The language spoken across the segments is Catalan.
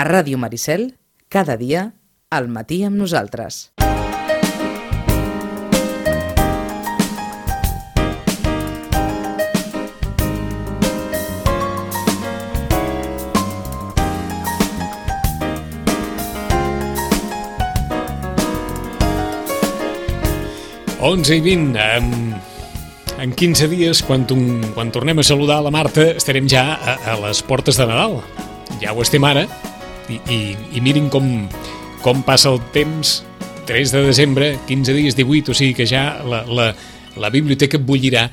A Ràdio Maricel, cada dia, al matí amb nosaltres. Onze i 20, en, en 15 dies, quan, un, quan tornem a saludar la Marta, estarem ja a, a les portes de Nadal. Ja ho estem ara, i, i, i mirin com, com passa el temps, 3 de desembre, 15 dies, 18, o sigui que ja la, la, la biblioteca bullirà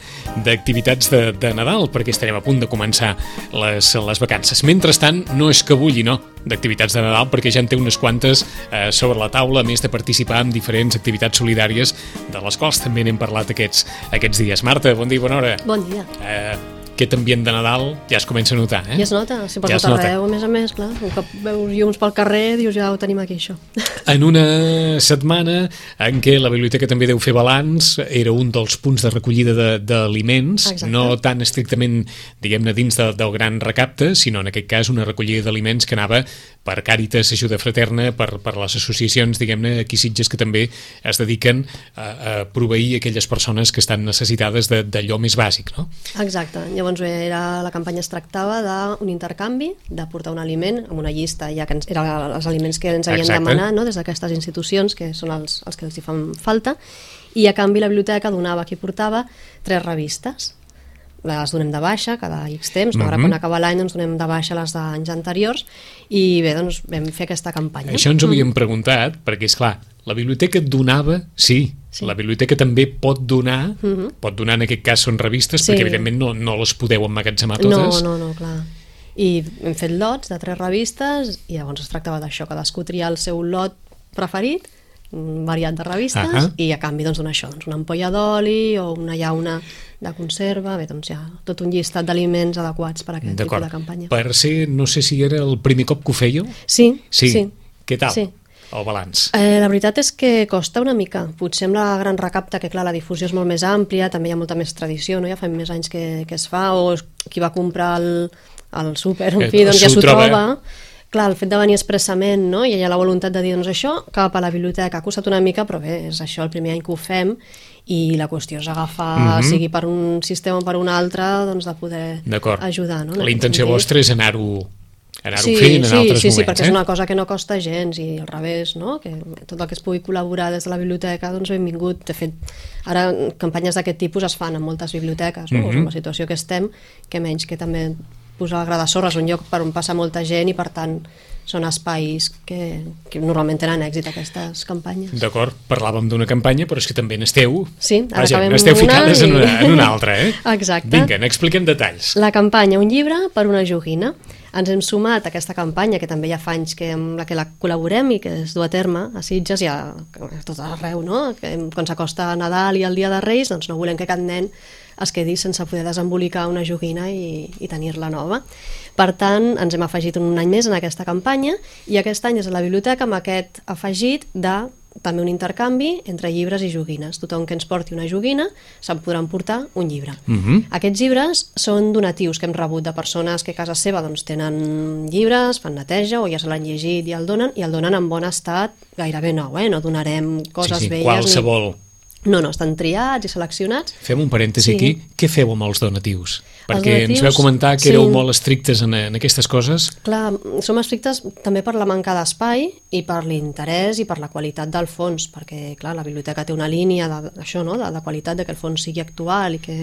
d'activitats de, de Nadal, perquè estarem a punt de començar les, les vacances. Mentrestant, no és que bulli, no, d'activitats de Nadal, perquè ja en té unes quantes eh, sobre la taula, a més de participar en diferents activitats solidàries, de les quals també n'hem parlat aquests, aquests dies. Marta, bon dia i bona hora. Bon dia. Eh, aquest ambient de Nadal ja es comença a notar, eh? Ja es nota, si per Ja ja es tot nota. arreu, a més a més, clar, un cop veus llums pel carrer, dius ja ho tenim aquí, això. En una setmana en què la biblioteca també deu fer balanç, era un dels punts de recollida d'aliments, no tan estrictament, diguem-ne, dins de, del gran recapte, sinó en aquest cas una recollida d'aliments que anava per Càritas, Ajuda Fraterna, per, per les associacions, diguem-ne, aquí Sitges, que també es dediquen a, a proveir aquelles persones que estan necessitades de- d'allò més bàsic, no? Exacte, llavors era, la campanya es tractava d'un intercanvi, de portar un aliment amb una llista, ja que ens, eren els aliments que ens havien Exacte. demanat no? des d'aquestes institucions, que són els, els que els hi fan falta, i a canvi la biblioteca donava qui portava tres revistes. Les donem de baixa cada X temps, no? ara Mhm. quan acaba l'any doncs donem de baixa les d'anys anteriors i bé, doncs vam fer aquesta campanya. Això ens ho havíem preguntat, perquè, és clar, la biblioteca donava, sí, Sí. la biblioteca també pot donar, pot donar en aquest cas són revistes, Sí. perquè evidentment no, no les podeu emmagatzemar No, totes. no, no, clar. I hem fet lots de tres revistes i llavors es tractava d'això, cadascú triar el seu lot preferit, variat de revistes, Ahà. i a canvi doncs, donar això, doncs, una ampolla d'oli o una llauna de conserva, bé, doncs ja tot un llistat d'aliments adequats per a aquest tipus de campanya. Per ser, no sé si era el primer cop que ho fèieu. Sí, Sí. sí. Què tal? Sí. El balanç. Eh, la veritat és que costa una mica. Potser amb la gran recapta, que clar, la difusió és molt més àmplia, també hi ha molta més tradició, no? ja fa més anys que, que es fa, o qui va comprar el, el súper, en Eh, fi, doncs ja s'ho troba. troba. Clar, el fet de venir expressament, no? i hi ha la voluntat de dir, doncs això, cap a la biblioteca, ha costat una mica, però bé, és això el primer any que ho fem, i la qüestió és agafar, Mhm. sigui per un sistema o per un altre, doncs de poder ajudar. No? La intenció vostra és anar-ho anar Sí, fent en sí, altres sí, sí, moments, perquè és eh? una cosa que no costa gens i al revés, no? que tot el que es pugui col·laborar des de la biblioteca, doncs benvingut. De fet, ara campanyes d'aquest tipus es fan en moltes biblioteques, no? Mm -hmm. la situació que estem, que menys que també posar la Gra de Sorra és un lloc per on passa molta gent i per tant són espais que, que normalment tenen èxit aquestes campanyes. D'acord, parlàvem d'una campanya, però és que també n'esteu... Sí, ara Vaja, acabem n'esteu ficades en, i- una, en una altra, eh? Exacte. Vinga, n'expliquem detalls. La campanya Un llibre per una joguina. Ens hem sumat a aquesta campanya, que també ja fa anys que amb la que la col·laborem i que es du a terme a Sitges i a, a tot arreu, no? Que quan s'acosta Nadal i el Dia de Reis, doncs no volem que cap nen es quedi sense poder desembolicar una joguina i, i tenir-la nova. Per tant, ens hem afegit un any més en aquesta campanya i aquest any és a la biblioteca amb aquest afegit de també un intercanvi entre llibres i joguines. Tothom que ens porti una joguina se'n podrà emportar un llibre. Mhm. Aquests llibres són donatius que hem rebut de persones que a casa seva doncs, tenen llibres, fan neteja o ja se l'han llegit i el donen, i el donen en bon estat gairebé nou, eh? no donarem coses sí, sí, velles. qualsevol. Ni... No, no, estan triats i seleccionats. Fem un parèntesi Sí. aquí. Què feu amb els donatius? Perquè ens donatius, veu comentar que sí. éreu molt estrictes en, en aquestes coses. Clar, som estrictes també per la manca d'espai i per l'interès i per la qualitat del fons, perquè clar, la biblioteca té una línia de- d'això, no? de, de qualitat, de que el fons sigui actual i que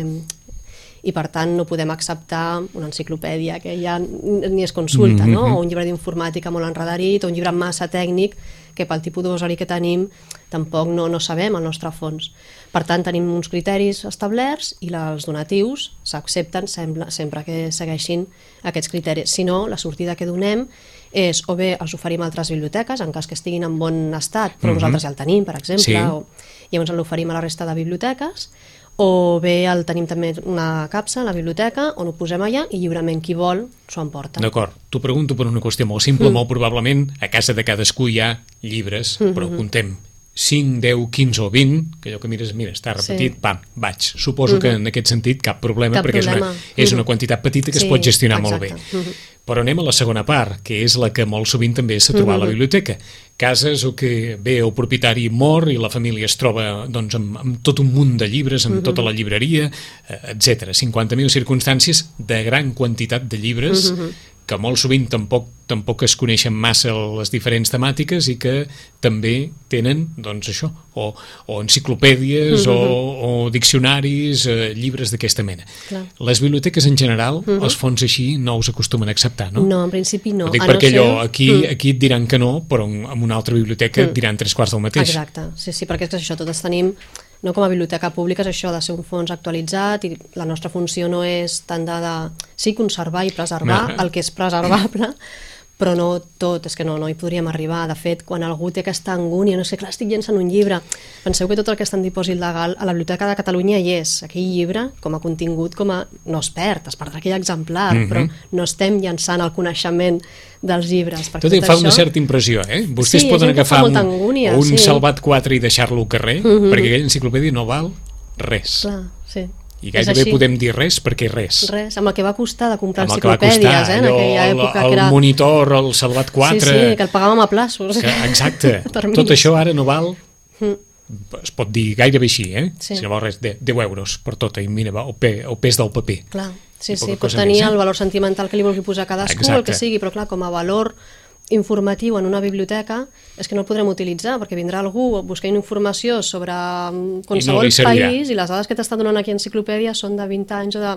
i per tant no podem acceptar una enciclopèdia que ja ni es consulta, no? o un llibre d'informàtica molt enredarit, o un llibre massa tècnic que pel tipus d'usuari que tenim tampoc no, no sabem el nostre fons. Per tant, tenim uns criteris establerts i la- els donatius s'accepten sempre, sempre que segueixin aquests criteris. Si no, la sortida que donem és o bé els oferim a altres biblioteques, en cas que estiguin en bon estat, però nosaltres ja el tenim, per exemple, Sí. o llavors l'oferim a la resta de biblioteques, o bé el tenim també una capsa a la biblioteca on ho posem allà i lliurement qui vol s'ho emporta. D'acord, t'ho pregunto per una qüestió molt simple, mm. molt probablement a casa de cadascú hi ha llibres, mm -hmm. però contem 5, 10, 15 o 20, que allò que mires, mira, està repetit, Sí. pam, vaig. Suposo que en aquest sentit cap problema, Cap perquè és una, problema. és una Mhm. quantitat petita que es Sí, pot gestionar molt bé. exacte. Mhm. Però anem a la segona part, que és la que molt sovint també s'ha trobat a la biblioteca. Cases o que ve el propietari mor i la família es troba doncs, amb, amb tot un munt de llibres, amb tota la llibreria, eh, etc. 50.000 circumstàncies de gran quantitat de llibres que molt sovint tampoc tampoc es coneixen massa les diferents temàtiques i que també tenen, doncs això, o, o enciclopèdies o, o diccionaris, eh, llibres d'aquesta mena. Clar. Les biblioteques en general, els fons així no us acostumen a acceptar, no? No, en principi no. Ho dic a perquè no ser- allò, aquí, Mm. aquí et diran que no, però en, en una altra biblioteca et diran tres quarts del mateix. Exacte, sí, sí, perquè és que això, totes tenim, no com a biblioteca pública, és això, de ser un fons actualitzat i la nostra funció no és tant de, de sí, conservar i preservar Ah. el que és preservable, però no tot, és que no, no hi podríem arribar. De fet, quan algú té aquesta angúnia, no sé, clar, estic llençant un llibre, penseu que tot el que està en dipòsit legal a la Biblioteca de Catalunya hi és. Aquell llibre, com a contingut, com a... no es perd, es perdrà aquell exemplar, Mhm. però no estem llançant el coneixement dels llibres. perquè Tot i fa una això- certa impressió, eh? Vostès Sí, poden agafar un, angúnia, un sí. salvat 4 i deixar-lo al carrer, perquè aquella enciclopèdia no val res. Clar, sí. I gairebé podem dir res perquè res. Res, amb el que va costar de comprar Amb el enciclopèdies, costar, eh, en aquella el, època el que era... monitor, el salvat 4... Sí, sí, que el pagàvem a plaços. que, exacte. Tot això ara no val es pot dir gairebé així, eh? Sí. Si no val res, de, 10 euros per tot, i mira, va, el, pe, el pes del paper. Clar, sí, sí, pot tenir més, eh? el valor sentimental que li vulgui posar cadascú, Exacte. el que sigui, però clar, com a valor informatiu en una biblioteca és que no el podrem utilitzar perquè vindrà algú buscant informació sobre mm, qualsevol li servirà. país i les dades que t'està donant aquí a enciclopèdia són de 20 anys o de...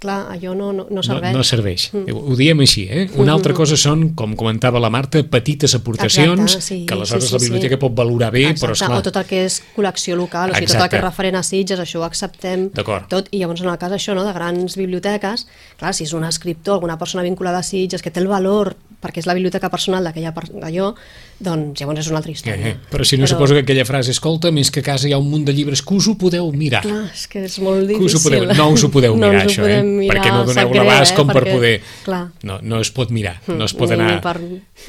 Clar, allò no, no, no No, serveix. no serveix. Mm. Ho, ho diem així, eh? Una altra cosa són, com comentava la Marta, petites aportacions Exacte, sí, que aleshores sí, sí, la biblioteca sí. pot valorar bé, Exacte, però esclar... o tot el que és col·lecció local, o sigui, tot el que és referent a Sitges, això ho acceptem tot, i llavors en el cas això, no, de grans biblioteques, clar, si és un escriptor, alguna persona vinculada a Sitges, que té el valor, perquè és la biblioteca personal d'aquella per- d'allò, doncs llavors és una altra Eh, història. eh. Però si no, suposo que aquella frase, escolta, més que a casa hi ha un munt de llibres que us ho podeu mirar. Clar, és que és molt difícil. us ho podeu, no us ho podeu no mirar, això, eh? mirar, perquè no doneu l'abast eh? com per Perquè, poder... Clar, No, no es pot mirar, no es pot ni, anar... ni, per,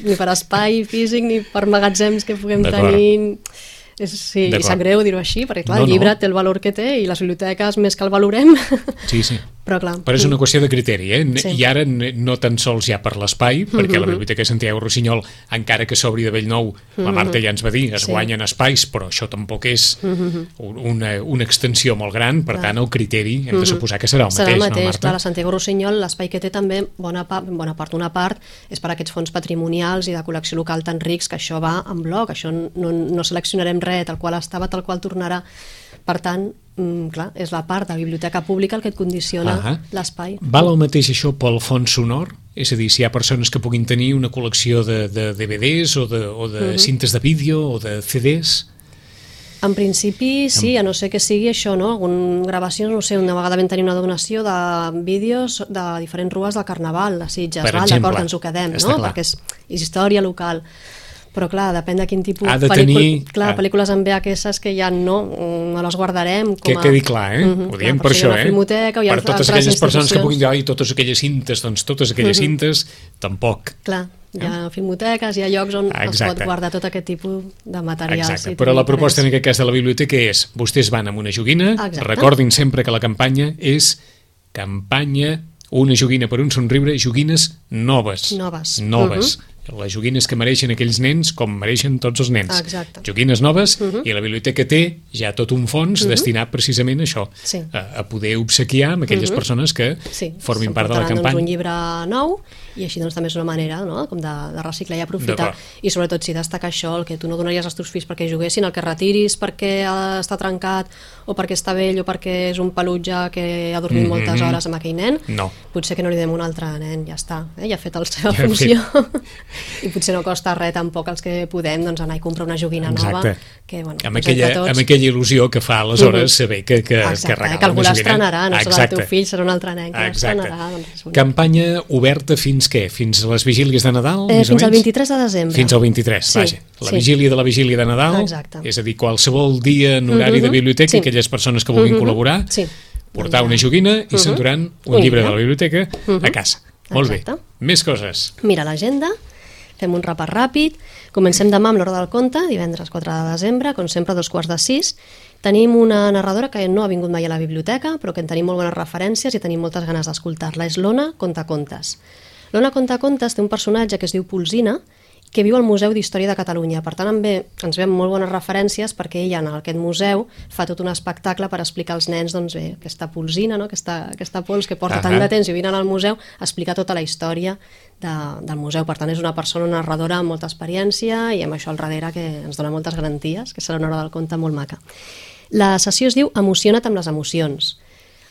ni per espai físic ni per magatzems que puguem tenir sí, i sap greu dir-ho així perquè clar, No, el no. llibre té el valor que té i les biblioteques més que el valorem Sí, sí. però clar Però és una qüestió de criteri, eh? Sí. I ara no tan sols ja per l'espai, perquè la Biblioteca Santiago Rossinyol, encara que s'obri de Bellnou, la Marta ja ens va dir, es Sí. guanyen espais, però això tampoc és un- una, una extensió molt gran, per tant, el criteri hem de suposar que serà el serà mateix, el mateix, no, Marta? clar, la Santiago Rossinyol l'espai que té també, bona part, bona part, una part és per aquests fons patrimonials i de col·lecció local tan rics que això va en bloc, això no, no seleccionarem res, tal qual estava, tal qual tornarà per tant, mm, clar, és la part de biblioteca pública el que et condiciona Ahà. l'espai Val el mateix això pel fons sonor? És a dir, si hi ha persones que puguin tenir una col·lecció de, de DVDs o de, o de cintes de vídeo o de CDs... En principi, sí, a no ser que sigui això, no? Algun gravació, no sé, una vegada vam tenir una donació de vídeos de diferents rues del Carnaval, a Sitges. D'acord, ens ho quedem, no? clar. Perquè és història local. Però clar, depèn de quin tipus Ha de tenir- clar, ah. pel·lícules en VHS que ja no, no les guardarem com Que a... quedi clar, eh? Mhm, Ho diem clar, per ha això, eh? filmoteca ha per totes aquelles persones que puguin dir, ai, totes aquelles cintes, doncs totes aquelles cintes, tampoc. Clar, hi ha filmoteques, hi ha llocs on es Eh? Exacte. pot guardar tot aquest tipus de materials. Exacte, si però la proposta en aquest cas de la biblioteca és, vostès van amb una joguina, Exacte. recordin sempre que la campanya és campanya una joguina per un somriure, joguines noves. Noves. Mhm. Noves. Les joguines que mereixen aquells nens com mereixen tots els nens. Exacte. Mhm. Joguines noves i la biblioteca té ja tot un fons destinat precisament a això, Sí. a, a poder obsequiar amb aquelles persones que sí, formin part de la campanya. Doncs, un llibre nou i així doncs, també és una manera no? com de, de reciclar i aprofitar i sobretot si destacar això, el que tu no donaries als teus fills perquè juguessin, el que retiris perquè està trencat o perquè està vell o perquè és un pelutge que ha dormit moltes hores amb aquell nen Mhm. No. potser que no li dem un altre nen, ja està eh? ja ha fet la seva Ja funció i potser no costa res tampoc els que podem doncs, anar i comprar una joguina nova Exacte. que, bueno, amb, aquella, tots, amb aquella il·lusió que fa aleshores Mhm. saber que, que, Exacte, que eh, regalen que algú l'estrenarà, no serà el teu fill, serà un altre nen que l'estrenarà. Doncs. Campanya oberta fins què? Fins a les vigílies de Nadal? Eh, més o fins al menys? 23 de desembre. Fins al 23, Sí, vaja. La sí. vigília de la vigília de Nadal, Exacte. és a dir, qualsevol dia en horari de Mhm, biblioteca, sí. aquelles persones que vulguin Mhm, col·laborar, sí. portar una ja. joguina i s'enduran un llibre de la biblioteca a casa. Molt bé. Més coses. Mira, l'agenda Fem un repàs ràpid. Comencem demà amb l'hora del conte, divendres 4 de desembre, com sempre, dos quarts de sis. Tenim una narradora que no ha vingut mai a la biblioteca, però que en tenim molt bones referències i tenim moltes ganes d'escoltar-la. És l'Ona Contacontes. L'Ona Contacontes té un personatge que es diu Pulsina, que viu al Museu d'Història de Catalunya. Per tant, en ve, ens ve molt bones referències perquè ella en aquest museu fa tot un espectacle per explicar als nens doncs, bé, aquesta polsina, no? aquesta, aquesta pols que porta uh -huh. tant de temps i vinen al museu, explicar tota la història de, del museu. Per tant, és una persona narradora amb molta experiència i amb això al darrere que ens dona moltes garanties, que serà una hora del conte molt maca. La sessió es diu Emociona't amb les emocions.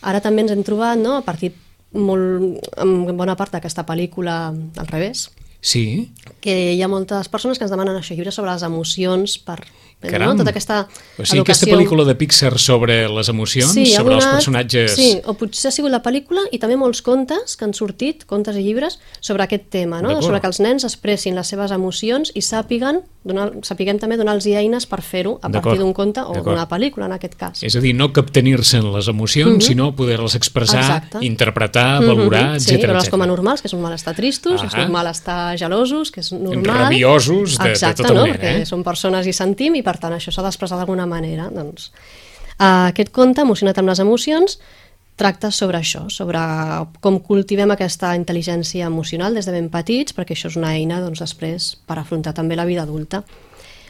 Ara també ens hem trobat, no?, a partir molt, en bona part d'aquesta pel·lícula al revés, Sí. que hi ha moltes persones que ens demanen això, llibres sobre les emocions per Caram. no? tota aquesta O sigui, aquesta educació. pel·lícula de Pixar sobre les emocions, Sí, sobre els alguna- personatges... Sí, o potser ha sigut la pel·lícula i també molts contes que han sortit, contes i llibres, sobre aquest tema, no? Sobre que els nens expressin les seves emocions i sàpiguen, donar, sapiguem també donar-los eines per fer-ho a partir d'un conte o d'una pel·lícula, en aquest cas. És a dir, no captenir-se en les emocions, sinó poder-les expressar, Mhm. Exacte. interpretar, valorar, Mhm, Sí, etc. veure'ls com a normals, que és normal estar tristos, és Ahà. normal estar gelosos, que és normal. Rabiosos, de- de Exacte, tota no? manera, Perquè eh? som persones i sentim i per tant això s'ha d'expressar d'alguna manera. Doncs, uh, aquest conte, Emocionat amb les emocions, tracta sobre això, sobre com cultivem aquesta intel·ligència emocional des de ben petits, perquè això és una eina doncs, després per afrontar també la vida adulta.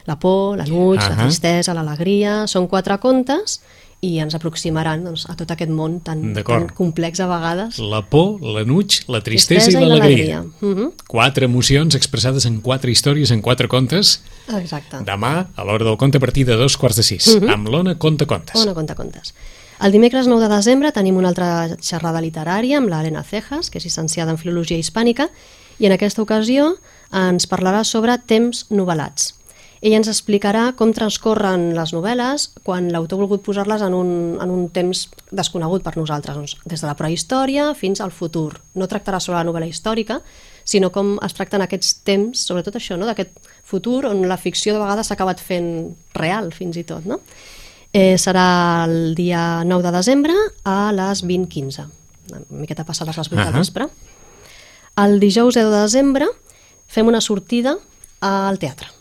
La por, l'enuig, la Ahà. tristesa, l'alegria... Són quatre contes i ens aproximaran doncs, a tot aquest món tan, tan complex a vegades. La por, l'enuig, la tristesa, i l'alegria. Mhm, Quatre emocions expressades en quatre històries, en quatre contes. Exacte. Demà, a l'hora del conte, a partir de dos quarts de sis. Amb l'Ona Conta Contes. Ona conta contes. El dimecres 9 de desembre tenim una altra xerrada literària amb l'Helena Cejas, que és llicenciada en Filologia Hispànica, i en aquesta ocasió ens parlarà sobre temps novel·lats. Ella ens explicarà com transcorren les novel·les quan l'autor ha volgut posar-les en, un, en un temps desconegut per nosaltres, doncs, des de la prehistòria fins al futur. No tractarà sobre la novel·la històrica, sinó com es tracten aquests temps, sobretot això, no? d'aquest futur on la ficció de vegades s'ha acabat fent real, fins i tot. No? Eh, serà el dia 9 de desembre a les 20.15, una miqueta passades les 8 Ahà. del vespre. El dijous 10 de desembre fem una sortida al teatre.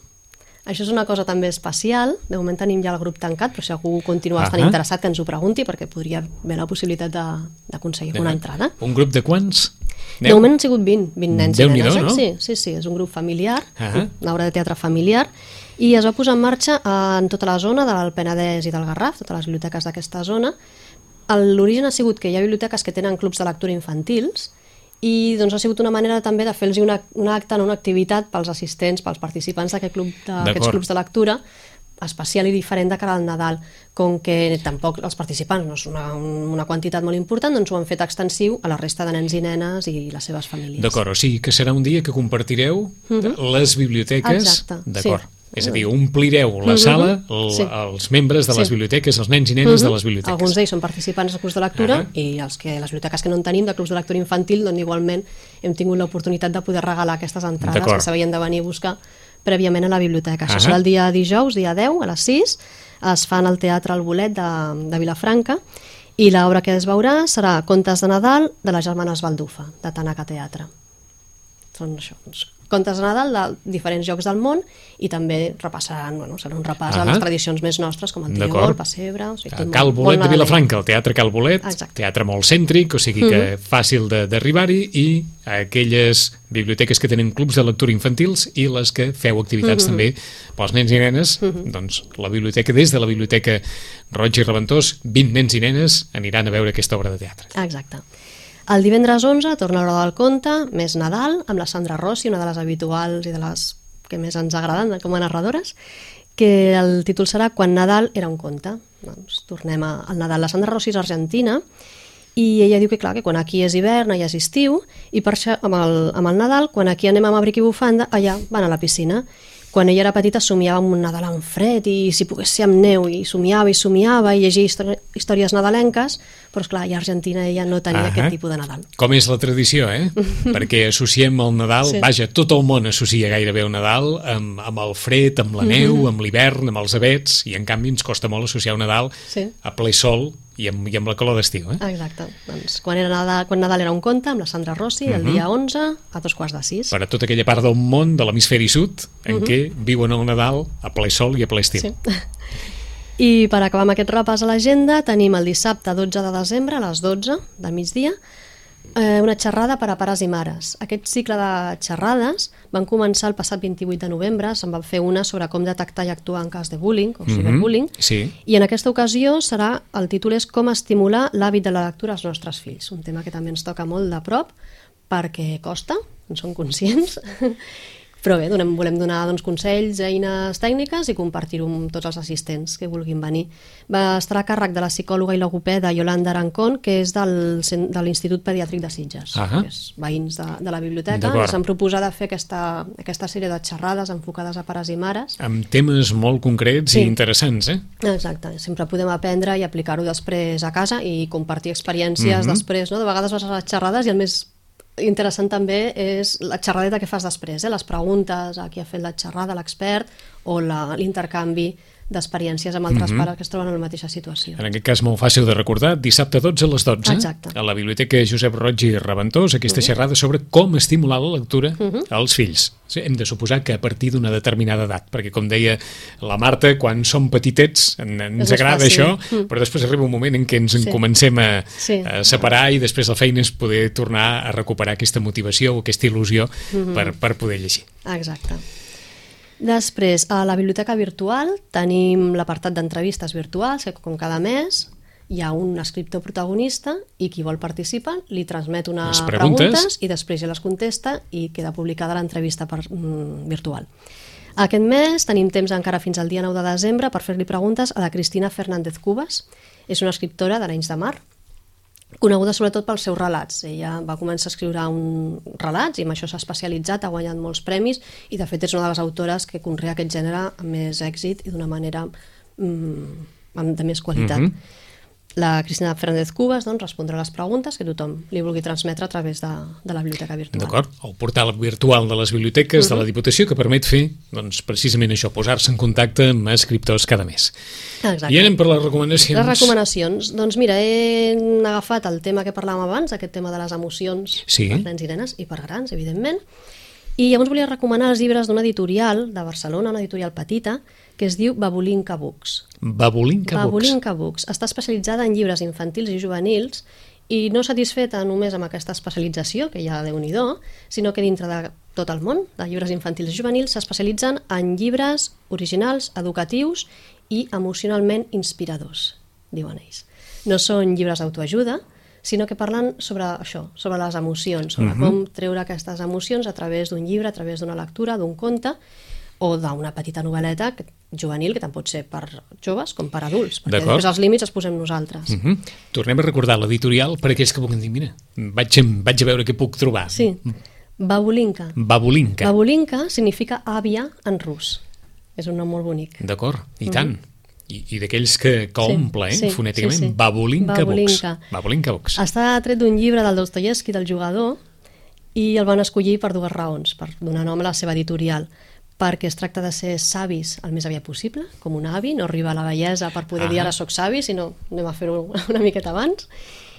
Això és una cosa també especial. De moment tenim ja el grup tancat, però si algú continua estant Ahà. interessat que ens ho pregunti, perquè podria haver la possibilitat de- d'aconseguir una entrada. Un grup de quants? De moment han sigut 20, 20 nens i Déu-n'hi-do, nenes. eh? no? Sí, sí, sí, és un grup familiar, Ah. una obra de teatre familiar, i es va posar en marxa en tota la zona del Penedès i del Garraf, totes les biblioteques d'aquesta zona. L'origen ha sigut que hi ha biblioteques que tenen clubs de lectura infantils i doncs ha sigut una manera també de fer-los una, una acte, no, una activitat pels assistents, pels participants d'aquest club d'aquests clubs de lectura especial i diferent de cara al Nadal. Com que tampoc els participants no és una, una quantitat molt important, doncs ho han fet extensiu a la resta de nens i nenes i les seves famílies. D'acord, o sigui que serà un dia que compartireu les biblioteques. Mhm. Exacte, sí. Mhm. És a dir, omplireu la sala, el, Sí. els membres de les Sí. biblioteques, els nens i nenes de les biblioteques. Mhm. Alguns d'ells són participants de clubs de lectura Ah. i els que, les biblioteques que no en tenim de clubs de lectura infantil, doncs igualment hem tingut l'oportunitat de poder regalar aquestes entrades que s'havien de venir a buscar prèviament a la biblioteca. Això Ah. serà el dia dijous, dia 10, a les 6, es fan al Teatre El Bolet de, de Vilafranca i l'obra que es veurà serà Contes de Nadal de les germanes Baldufa, de Tanaka Teatre. Són això, doncs, contes de Nadal de diferents llocs del món i també repassaran, bueno, serà un repàs a Ahà. les tradicions més nostres com el. Triol, el Pessebre... O sigui, A Cal molt- Bolet molt de. Vilafranca, el Teatre Cal Bolet, Exacte. Teatre molt cèntric, o sigui que fàcil de- d'arribar-hi, i aquelles biblioteques que tenen clubs de lectura infantils i les que feu activitats Mhm. també pels nens i nenes, doncs la biblioteca, des de la biblioteca Roig i Reventós, 20 nens i nenes aniran a veure aquesta obra de teatre. Exacte. El divendres 11 torna l'hora del conte, més Nadal, amb la Sandra Rossi, una de les habituals i de les que més ens agraden com a narradores, que el títol serà Quan Nadal era un conte. Doncs tornem a- al Nadal. La Sandra Rossi és argentina i ella diu que clar, que quan aquí és hivern, allà és estiu, i per això amb el, amb el Nadal, quan aquí anem amb abric i bufanda, allà van a la piscina. Quan ella era petita somiava amb un Nadal amb fred i si pogués ser amb neu i somiava i somiava i llegia histò- històries nadalenques, però esclar, i a Argentina ella no tenia Ahà. aquest tipus de Nadal. Com és la tradició, eh? Perquè associem el Nadal, Sí. vaja, tot el món associa gairebé el Nadal amb, amb el fred, amb la neu, Mhm. amb l'hivern, amb els abets, i en canvi ens costa molt associar un Nadal Sí. a ple sol i amb, i amb la calor d'estiu, eh? Exacte. Doncs quan, era Nadal, quan Nadal era un conte, amb la Sandra Rossi, el dia 11, a dos quarts de sis. Per a tota aquella part del món, de l'hemisferi sud, en què viuen el Nadal a ple sol i a ple estiu. Sí. I per acabar amb aquest repàs a l'agenda, tenim el dissabte 12 de desembre a les 12 de migdia eh, una xerrada per a pares i mares. Aquest cicle de xerrades van començar el passat 28 de novembre, se'n va fer una sobre com detectar i actuar en cas de bullying o ciberbullying, Sí. i en aquesta ocasió serà, el títol és Com estimular l'hàbit de la lectura als nostres fills, un tema que també ens toca molt de prop perquè costa, en som conscients, però bé, donem, volem donar doncs, consells, eines tècniques i compartir-ho amb tots els assistents que vulguin venir. Va estar a càrrec de la psicòloga i logopeda Yolanda Arancón, que és del, de l'Institut Pediàtric de Sitges, Ahà. que és veïns de, de la biblioteca, i s'han proposat de fer aquesta, aquesta sèrie de xerrades enfocades a pares i mares, Amb temes molt concrets Sí. i interessants, eh? Exacte, sempre podem aprendre i aplicar-ho després a casa i compartir experiències Mhm. després, no? De vegades vas a les xerrades i el més interessant també és la xerradeta que fas després, eh? les preguntes a qui ha fet la xerrada, l'expert, o l'intercanvi d'experiències amb altres pares que es troben en la mateixa situació. En aquest cas molt fàcil de recordar, dissabte 12 a les 12, Exacte. a la Biblioteca Josep Roig i Reventós, aquesta xerrada sobre com estimular la lectura als fills. Sí, hem de suposar que a partir d'una determinada edat, perquè com deia la Marta, quan som petitets en, ens És agrada fàcil. això, però després arriba un moment en què ens en Sí. comencem a, Sí. a separar i després la feina és poder tornar a recuperar aquesta motivació o aquesta il·lusió per, per poder llegir. Exacte. Després, a la biblioteca virtual tenim l'apartat d'entrevistes virtuals, que com cada mes hi ha un escriptor protagonista i qui vol participar li transmet unes Les preguntes. preguntes i després ja les contesta i queda publicada l'entrevista mm, virtual. Aquest mes tenim temps encara fins al dia 9 de desembre per fer-li preguntes a la Cristina Fernández Cubas. És una escriptora d'Arenys de Mar, coneguda sobretot pels seus relats. Ella va començar a escriure un relats i amb això s'ha especialitzat, ha guanyat molts premis i de fet és una de les autores que conrea aquest gènere amb més èxit i d'una manera mm, amb, de més qualitat. Mhm. La Cristina Fernández Cubas doncs, respondrà a les preguntes que tothom li vulgui transmetre a través de, de la biblioteca virtual. D'acord? El portal virtual de les biblioteques de la Diputació que permet fer doncs, precisament això, posar-se en contacte amb escriptors cada mes. Exacte. I anem per les recomanacions. Les recomanacions. Doncs mira, he agafat el tema que parlàvem abans, aquest tema de les emocions Sí. per nens i nenes i per grans, evidentment. I llavors volia recomanar els llibres d'una editorial de Barcelona, una editorial petita, que es diu Babulinka Books. Babulinka Books. Babulinka Books. Està especialitzada en llibres infantils i juvenils i no satisfeta només amb aquesta especialització, que ja déu nhi sinó que dintre de tot el món de llibres infantils i juvenils s'especialitzen en llibres originals, educatius i emocionalment inspiradors, diuen ells. No són llibres d'autoajuda, sinó que parlen sobre això, sobre les emocions, sobre com treure aquestes emocions a través d'un llibre, a través d'una lectura, d'un conte, o d'una petita novel·leta que, juvenil, que tant pot ser per joves com per adults, perquè després els límits els posem nosaltres. Uh -huh. Tornem a recordar l'editorial per aquells que vulguin dir, mira, vaig, a- vaig a veure què puc trobar. Sí, Babulinka. Babulinka. Babulinka significa àvia en rus. És un nom molt bonic. D'acord, i tant. I, i d'aquells que, que Sí, omple, eh, sí, fonèticament, sí, sí. Babulinka, Babulinka. Books. Babulinka Books. Està tret d'un llibre del Dostoyevsky, del jugador, i el van escollir per dues raons, per donar nom a la seva editorial perquè es tracta de ser savis el més aviat possible, com un avi, no arribar a la bellesa per poder dir Ah. ara sóc savi, sinó anem a fer-ho una miqueta abans,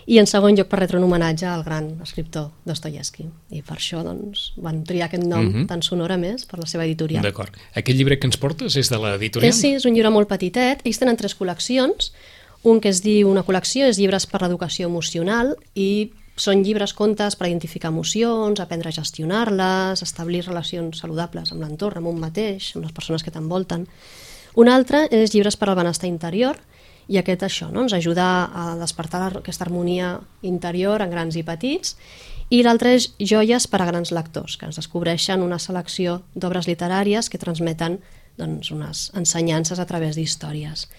i en segon lloc per retre un homenatge al gran escriptor Dostoyevsky. I per això doncs, van triar aquest nom Mhm. tan sonor a més per la seva editorial. D'acord. Aquest llibre que ens portes és de l'editorial? Eh, sí, és un llibre molt petitet. Ells tenen tres col·leccions. Un que es diu, una col·lecció, és llibres per l'educació emocional i són llibres contes per identificar emocions, aprendre a gestionar-les, establir relacions saludables amb l'entorn, amb un mateix, amb les persones que t'envolten. Un altre és llibres per al benestar interior i aquest això, no? ens ajuda a despertar aquesta harmonia interior en grans i petits i l'altre és Joies per a grans lectors, que ens descobreixen una selecció d'obres literàries que transmeten doncs, unes ensenyances a través d'històries.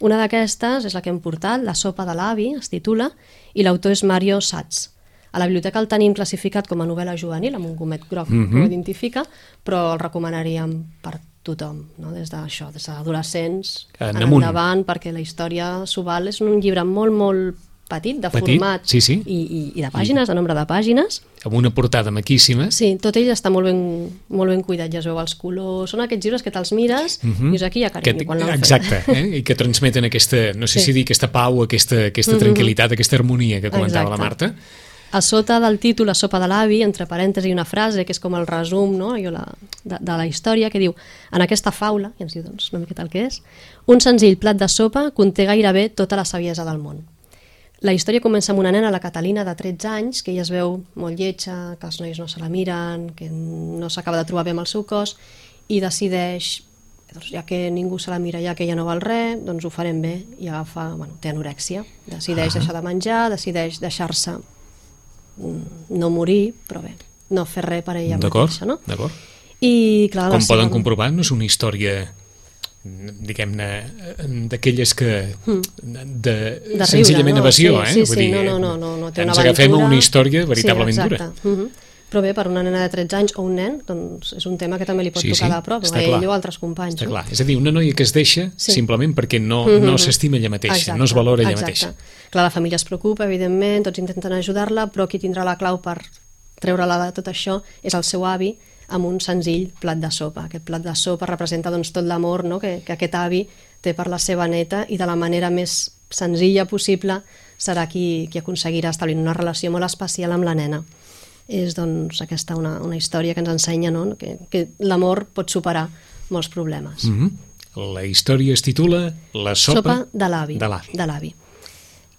Una d'aquestes és la que hem portat, La sopa de l'avi, es titula, i l'autor és Mario Satz. A la biblioteca el tenim classificat com a novel·la juvenil, amb un gomet groc mm -hmm. que ho identifica, però el recomanaríem per tothom, no? des d'això, des d'adolescents En amunt. endavant, perquè la història s'ho val. És un llibre molt, molt petit, de Petit, format sí, sí. I, i, i de pàgines, de nombre de pàgines. Amb una portada maquíssima. Sí, tot ell està molt ben, molt ben cuidat, ja es veu els colors. Són aquests llibres que te'ls mires i dius aquí hi ha Que, carinyo. quan l'han fet. exacte, eh? i que transmeten aquesta, no sé Sí. si dir aquesta pau, aquesta, aquesta tranquil·litat, aquesta harmonia que comentava la Exacte. Marta. A sota del títol, la sopa de l'avi, entre parèntesi una frase que és com el resum no? jo la, de, de la història, que diu en aquesta faula, i ens diu doncs, una miqueta el que és, un senzill plat de sopa conté gairebé tota la saviesa del món. La història comença amb una nena, la Catalina, de 13 anys, que ella es veu molt lletja, que els nois no se la miren, que no s'acaba de trobar bé amb el seu cos, i decideix, doncs, ja que ningú se la mira, ja que ella no val res, doncs ho farem bé, i agafa, bueno, té anorèxia, decideix deixar de menjar, decideix deixar-se no morir, però bé, no fer res per ella mateixa, no? d'acord. I, clar, la Com poden comprovar, no és una història diguem-ne, d'aquelles que de, de riure, senzillament no? evasió, sí, eh? Sí, Vull sí, dir, no, no, no, no, no té ens una agafem a aventura. una història veritablement sí, dura. exacte. Uh -huh. Però bé, per una nena de 13 anys o un nen, doncs és un tema que també li pot Sí, tocar sí, de prop, a ell clar. o a altres companys. Està no? clar. És a dir, una noia que es deixa Sí. simplement perquè no, Mhm. no s'estima ella mateixa, no es valora ella exacte. mateixa. Clar, la família es preocupa, evidentment, tots intenten ajudar-la, però qui tindrà la clau per treure-la de tot això és el seu avi amb un senzill plat de sopa. Aquest plat de sopa representa doncs, tot l'amor no? que, que aquest avi té per la seva neta i de la manera més senzilla possible serà qui, qui aconseguirà establir una relació molt especial amb la nena. És doncs, aquesta una, una història que ens ensenya no? que, que l'amor pot superar molts problemes. Mm -hmm. La història es titula La sopa, Sopa de l'avi. De l'avi.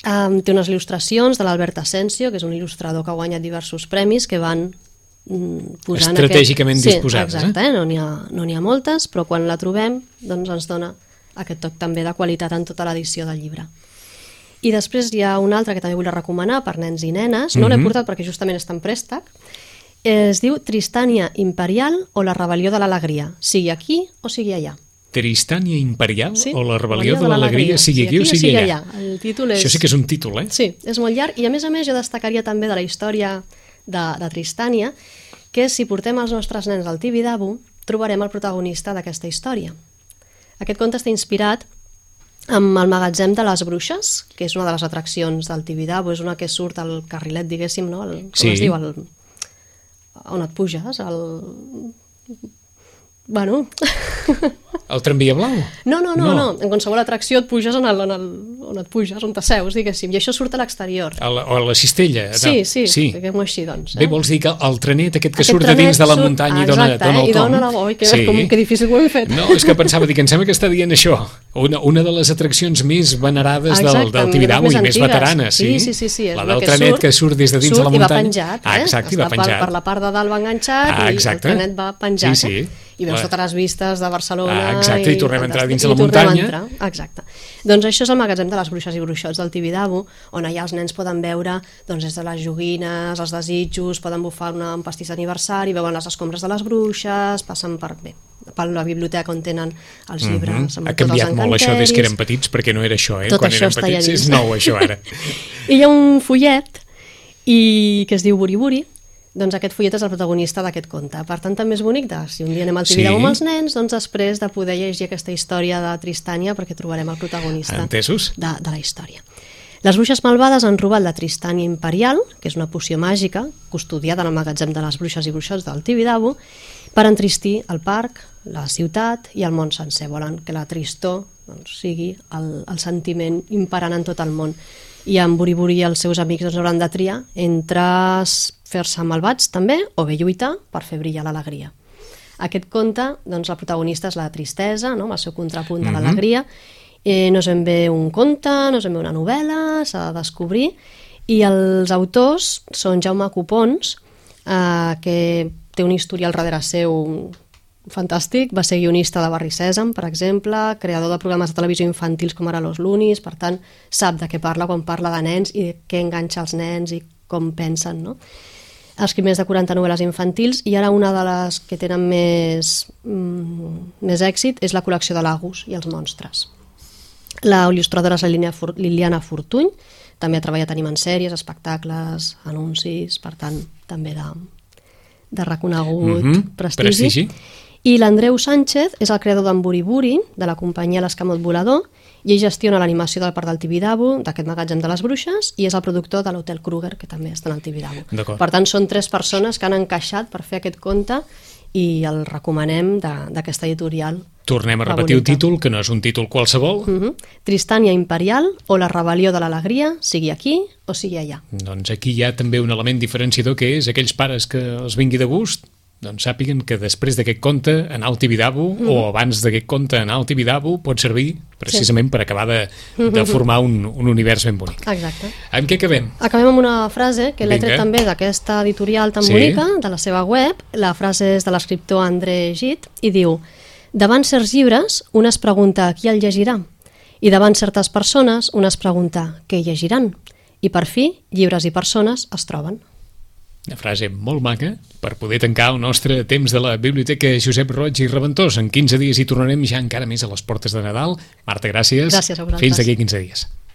Um, té unes il·lustracions de l'Albert Asensio, que és un il·lustrador que ha guanyat diversos premis, que van mm, posant... Estratègicament aquest... disposades, Sí, exacte, eh? no n'hi ha, no ha moltes, però quan la trobem doncs ens dona aquest toc també de qualitat en tota l'edició del llibre. I després hi ha una altra que també vull recomanar per nens i nenes, no l'he Mhm. portat perquè justament està en préstec, es diu Tristània Imperial o la rebel·lió de l'alegria, sigui aquí o sigui allà. Tristània Imperial Sí, o la rebel·lió de l'alegria, sigui aquí o sigui allà. El títol és... Això sí que és un títol, eh? Sí, és molt llarg i a més a més jo destacaria també de la història de, de Tristània que si portem els nostres nens al Tibidabo trobarem el protagonista d'aquesta història. Aquest conte està inspirat amb el magatzem de les bruixes, que és una de les atraccions del Tibidabo, és una que surt al carrilet, diguéssim, no? El, com Sí. es diu? El, on et puges? El... Bueno, El tramvia blau? no, no, No. no, no, en qualsevol atracció et puges en el, en el, on et puges, on t'asseus, diguéssim, i això surt a l'exterior. A la, o a la cistella? de- Sí, sí, sí. diguem-ho així, doncs. Bé, vols dir que el trenet aquest que Aquest surt de dins de la surt- muntanya i Ah, dona, exacte, dona eh? el I tom? dona la... Oi, que, com, que difícil ho hem fet. No, és que pensava, dic, em sembla que està dient això. Una, una de les atraccions més venerades del, Exacte, del més Tibidabo i més veteranes. Sí, Sí, sí, sí, sí, La del que trenet surt- que surt des de dins de la surt i va muntanya. penjat, Ah, eh? exacte, i Està va penjat. Per, per la part de dalt va enganxat Ah, i exacte. el trenet va penjat. Sí, sí. Eh? I veus totes les vistes de Barcelona. Ah, exacte, i tornem a entrar dins de i la muntanya. entrar, Exacte. Doncs això és el magatzem de les bruixes i bruixots del Tibidabo, on allà els nens poden veure doncs, des de les joguines, els desitjos, poden bufar una, un pastís d'aniversari, veuen les escombres de les bruixes, passen per, bé, per la biblioteca on tenen els llibres. Mhm. amb Ha tots els canviat molt això des que érem petits, perquè no era això, eh? Tot Quan això érem petits és nou, això, ara. I hi ha un fullet i que es diu Buri Buri, doncs aquest fullet és el protagonista d'aquest conte. Per tant, també és bonic de, si un dia anem al Sí. Tibidabo amb els nens, doncs després de poder llegir aquesta història de Tristània perquè trobarem el protagonista Entesos? de, de la història. Les bruixes malvades han robat la Tristània Imperial, que és una poció màgica, custodiada en el magatzem de les bruixes i bruixots del Tibidabo, per entristir el parc, la ciutat i el món sencer. Volen que la tristor doncs, sigui el, el sentiment imperant en tot el món. I en Buriburi i els seus amics doncs, hauran de triar entre fer-se malvats també o bé lluitar per fer brillar l'alegria. Aquest conte, doncs, el protagonista és la tristesa, no? amb el seu contrapunt de Mhm. l'alegria. Eh, no és ben bé un conte, no és ben bé una novel·la, s'ha de descobrir. I els autors són Jaume Copons, eh, que té un historial darrere seu fantàstic, va ser guionista de Barri Sèsam, per exemple, creador de programes de televisió infantils com ara Los Lunis, per tant, sap de què parla quan parla de nens i de què enganxa els nens i com pensen, no? Ha escrit més de 40 novel·les infantils i ara una de les que tenen més, mm, més èxit és la col·lecció de Lagos i els monstres. La il·lustradora és la Liliana Fortuny, també ha treballat en sèries, espectacles, anuncis, per tant, també de, de reconegut Mhm, prestigi. prestigi. I l'Andreu Sánchez és el creador d'en Buriburi, de la companyia L'Escamot Volador, i ell gestiona l'animació del Parc del Tibidabo, d'aquest magatzem de les bruixes, i és el productor de l'Hotel Kruger, que també està en el Tibidabo. Per tant, són tres persones que han encaixat per fer aquest conte i el recomanem de- d'aquesta editorial. Tornem a repetir el títol, que no és un títol qualsevol. Uh -huh. Tristània Imperial o la rebel·lió de l'alegria, sigui aquí o sigui allà. Doncs aquí hi ha també un element diferenciador que és aquells pares que els vingui de gust doncs sàpiguen que després d'aquest conte anar al Tibidabo Mm. o abans d'aquest conte anar al Tibidabo pot servir precisament per acabar de, de formar un, un univers ben bonic. Exacte. Amb què acabem? Acabem amb una frase que l'he tret també d'aquesta editorial tan Sí. bonica, de la seva web. La frase és de l'escriptor André Gide i diu Davant certs llibres, un es pregunta qui el llegirà i davant certes persones un es pregunta què llegiran. I per fi, llibres i persones es troben. Una frase molt maca per poder tancar el nostre temps de la Biblioteca Josep Roig i Reventós. En 15 dies hi tornarem ja encara més a les portes de Nadal. Marta, gràcies. Gràcies a vosaltres. Fins d'aquí 15 dies.